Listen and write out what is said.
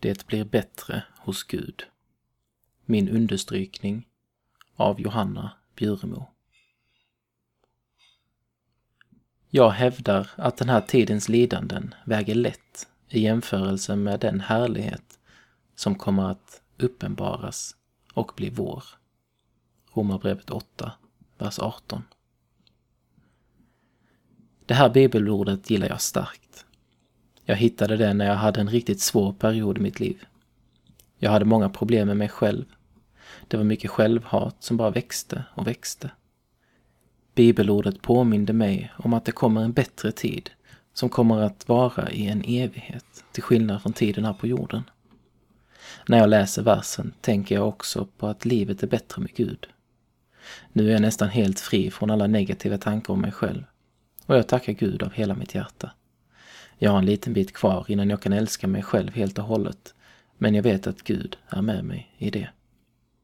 Det blir bättre hos Gud. Min understrykning av Johanna Bjuremo. Jag hävdar att den här tidens lidanden väger lätt i jämförelse med den härlighet som kommer att uppenbaras och bli vår. Romarbrevet 8, vers 18. Det här bibelordet gillar jag starkt. Jag hittade det när jag hade en riktigt svår period i mitt liv. Jag hade många problem med mig själv. Det var mycket självhat som bara växte och växte. Bibelordet påminde mig om att det kommer en bättre tid som kommer att vara i en evighet, till skillnad från tiden här på jorden. När jag läser versen tänker jag också på att livet är bättre med Gud. Nu är jag nästan helt fri från alla negativa tankar om mig själv och jag tackar Gud av hela mitt hjärta. Jag har en liten bit kvar innan jag kan älska mig själv helt och hållet, men jag vet att Gud är med mig i det.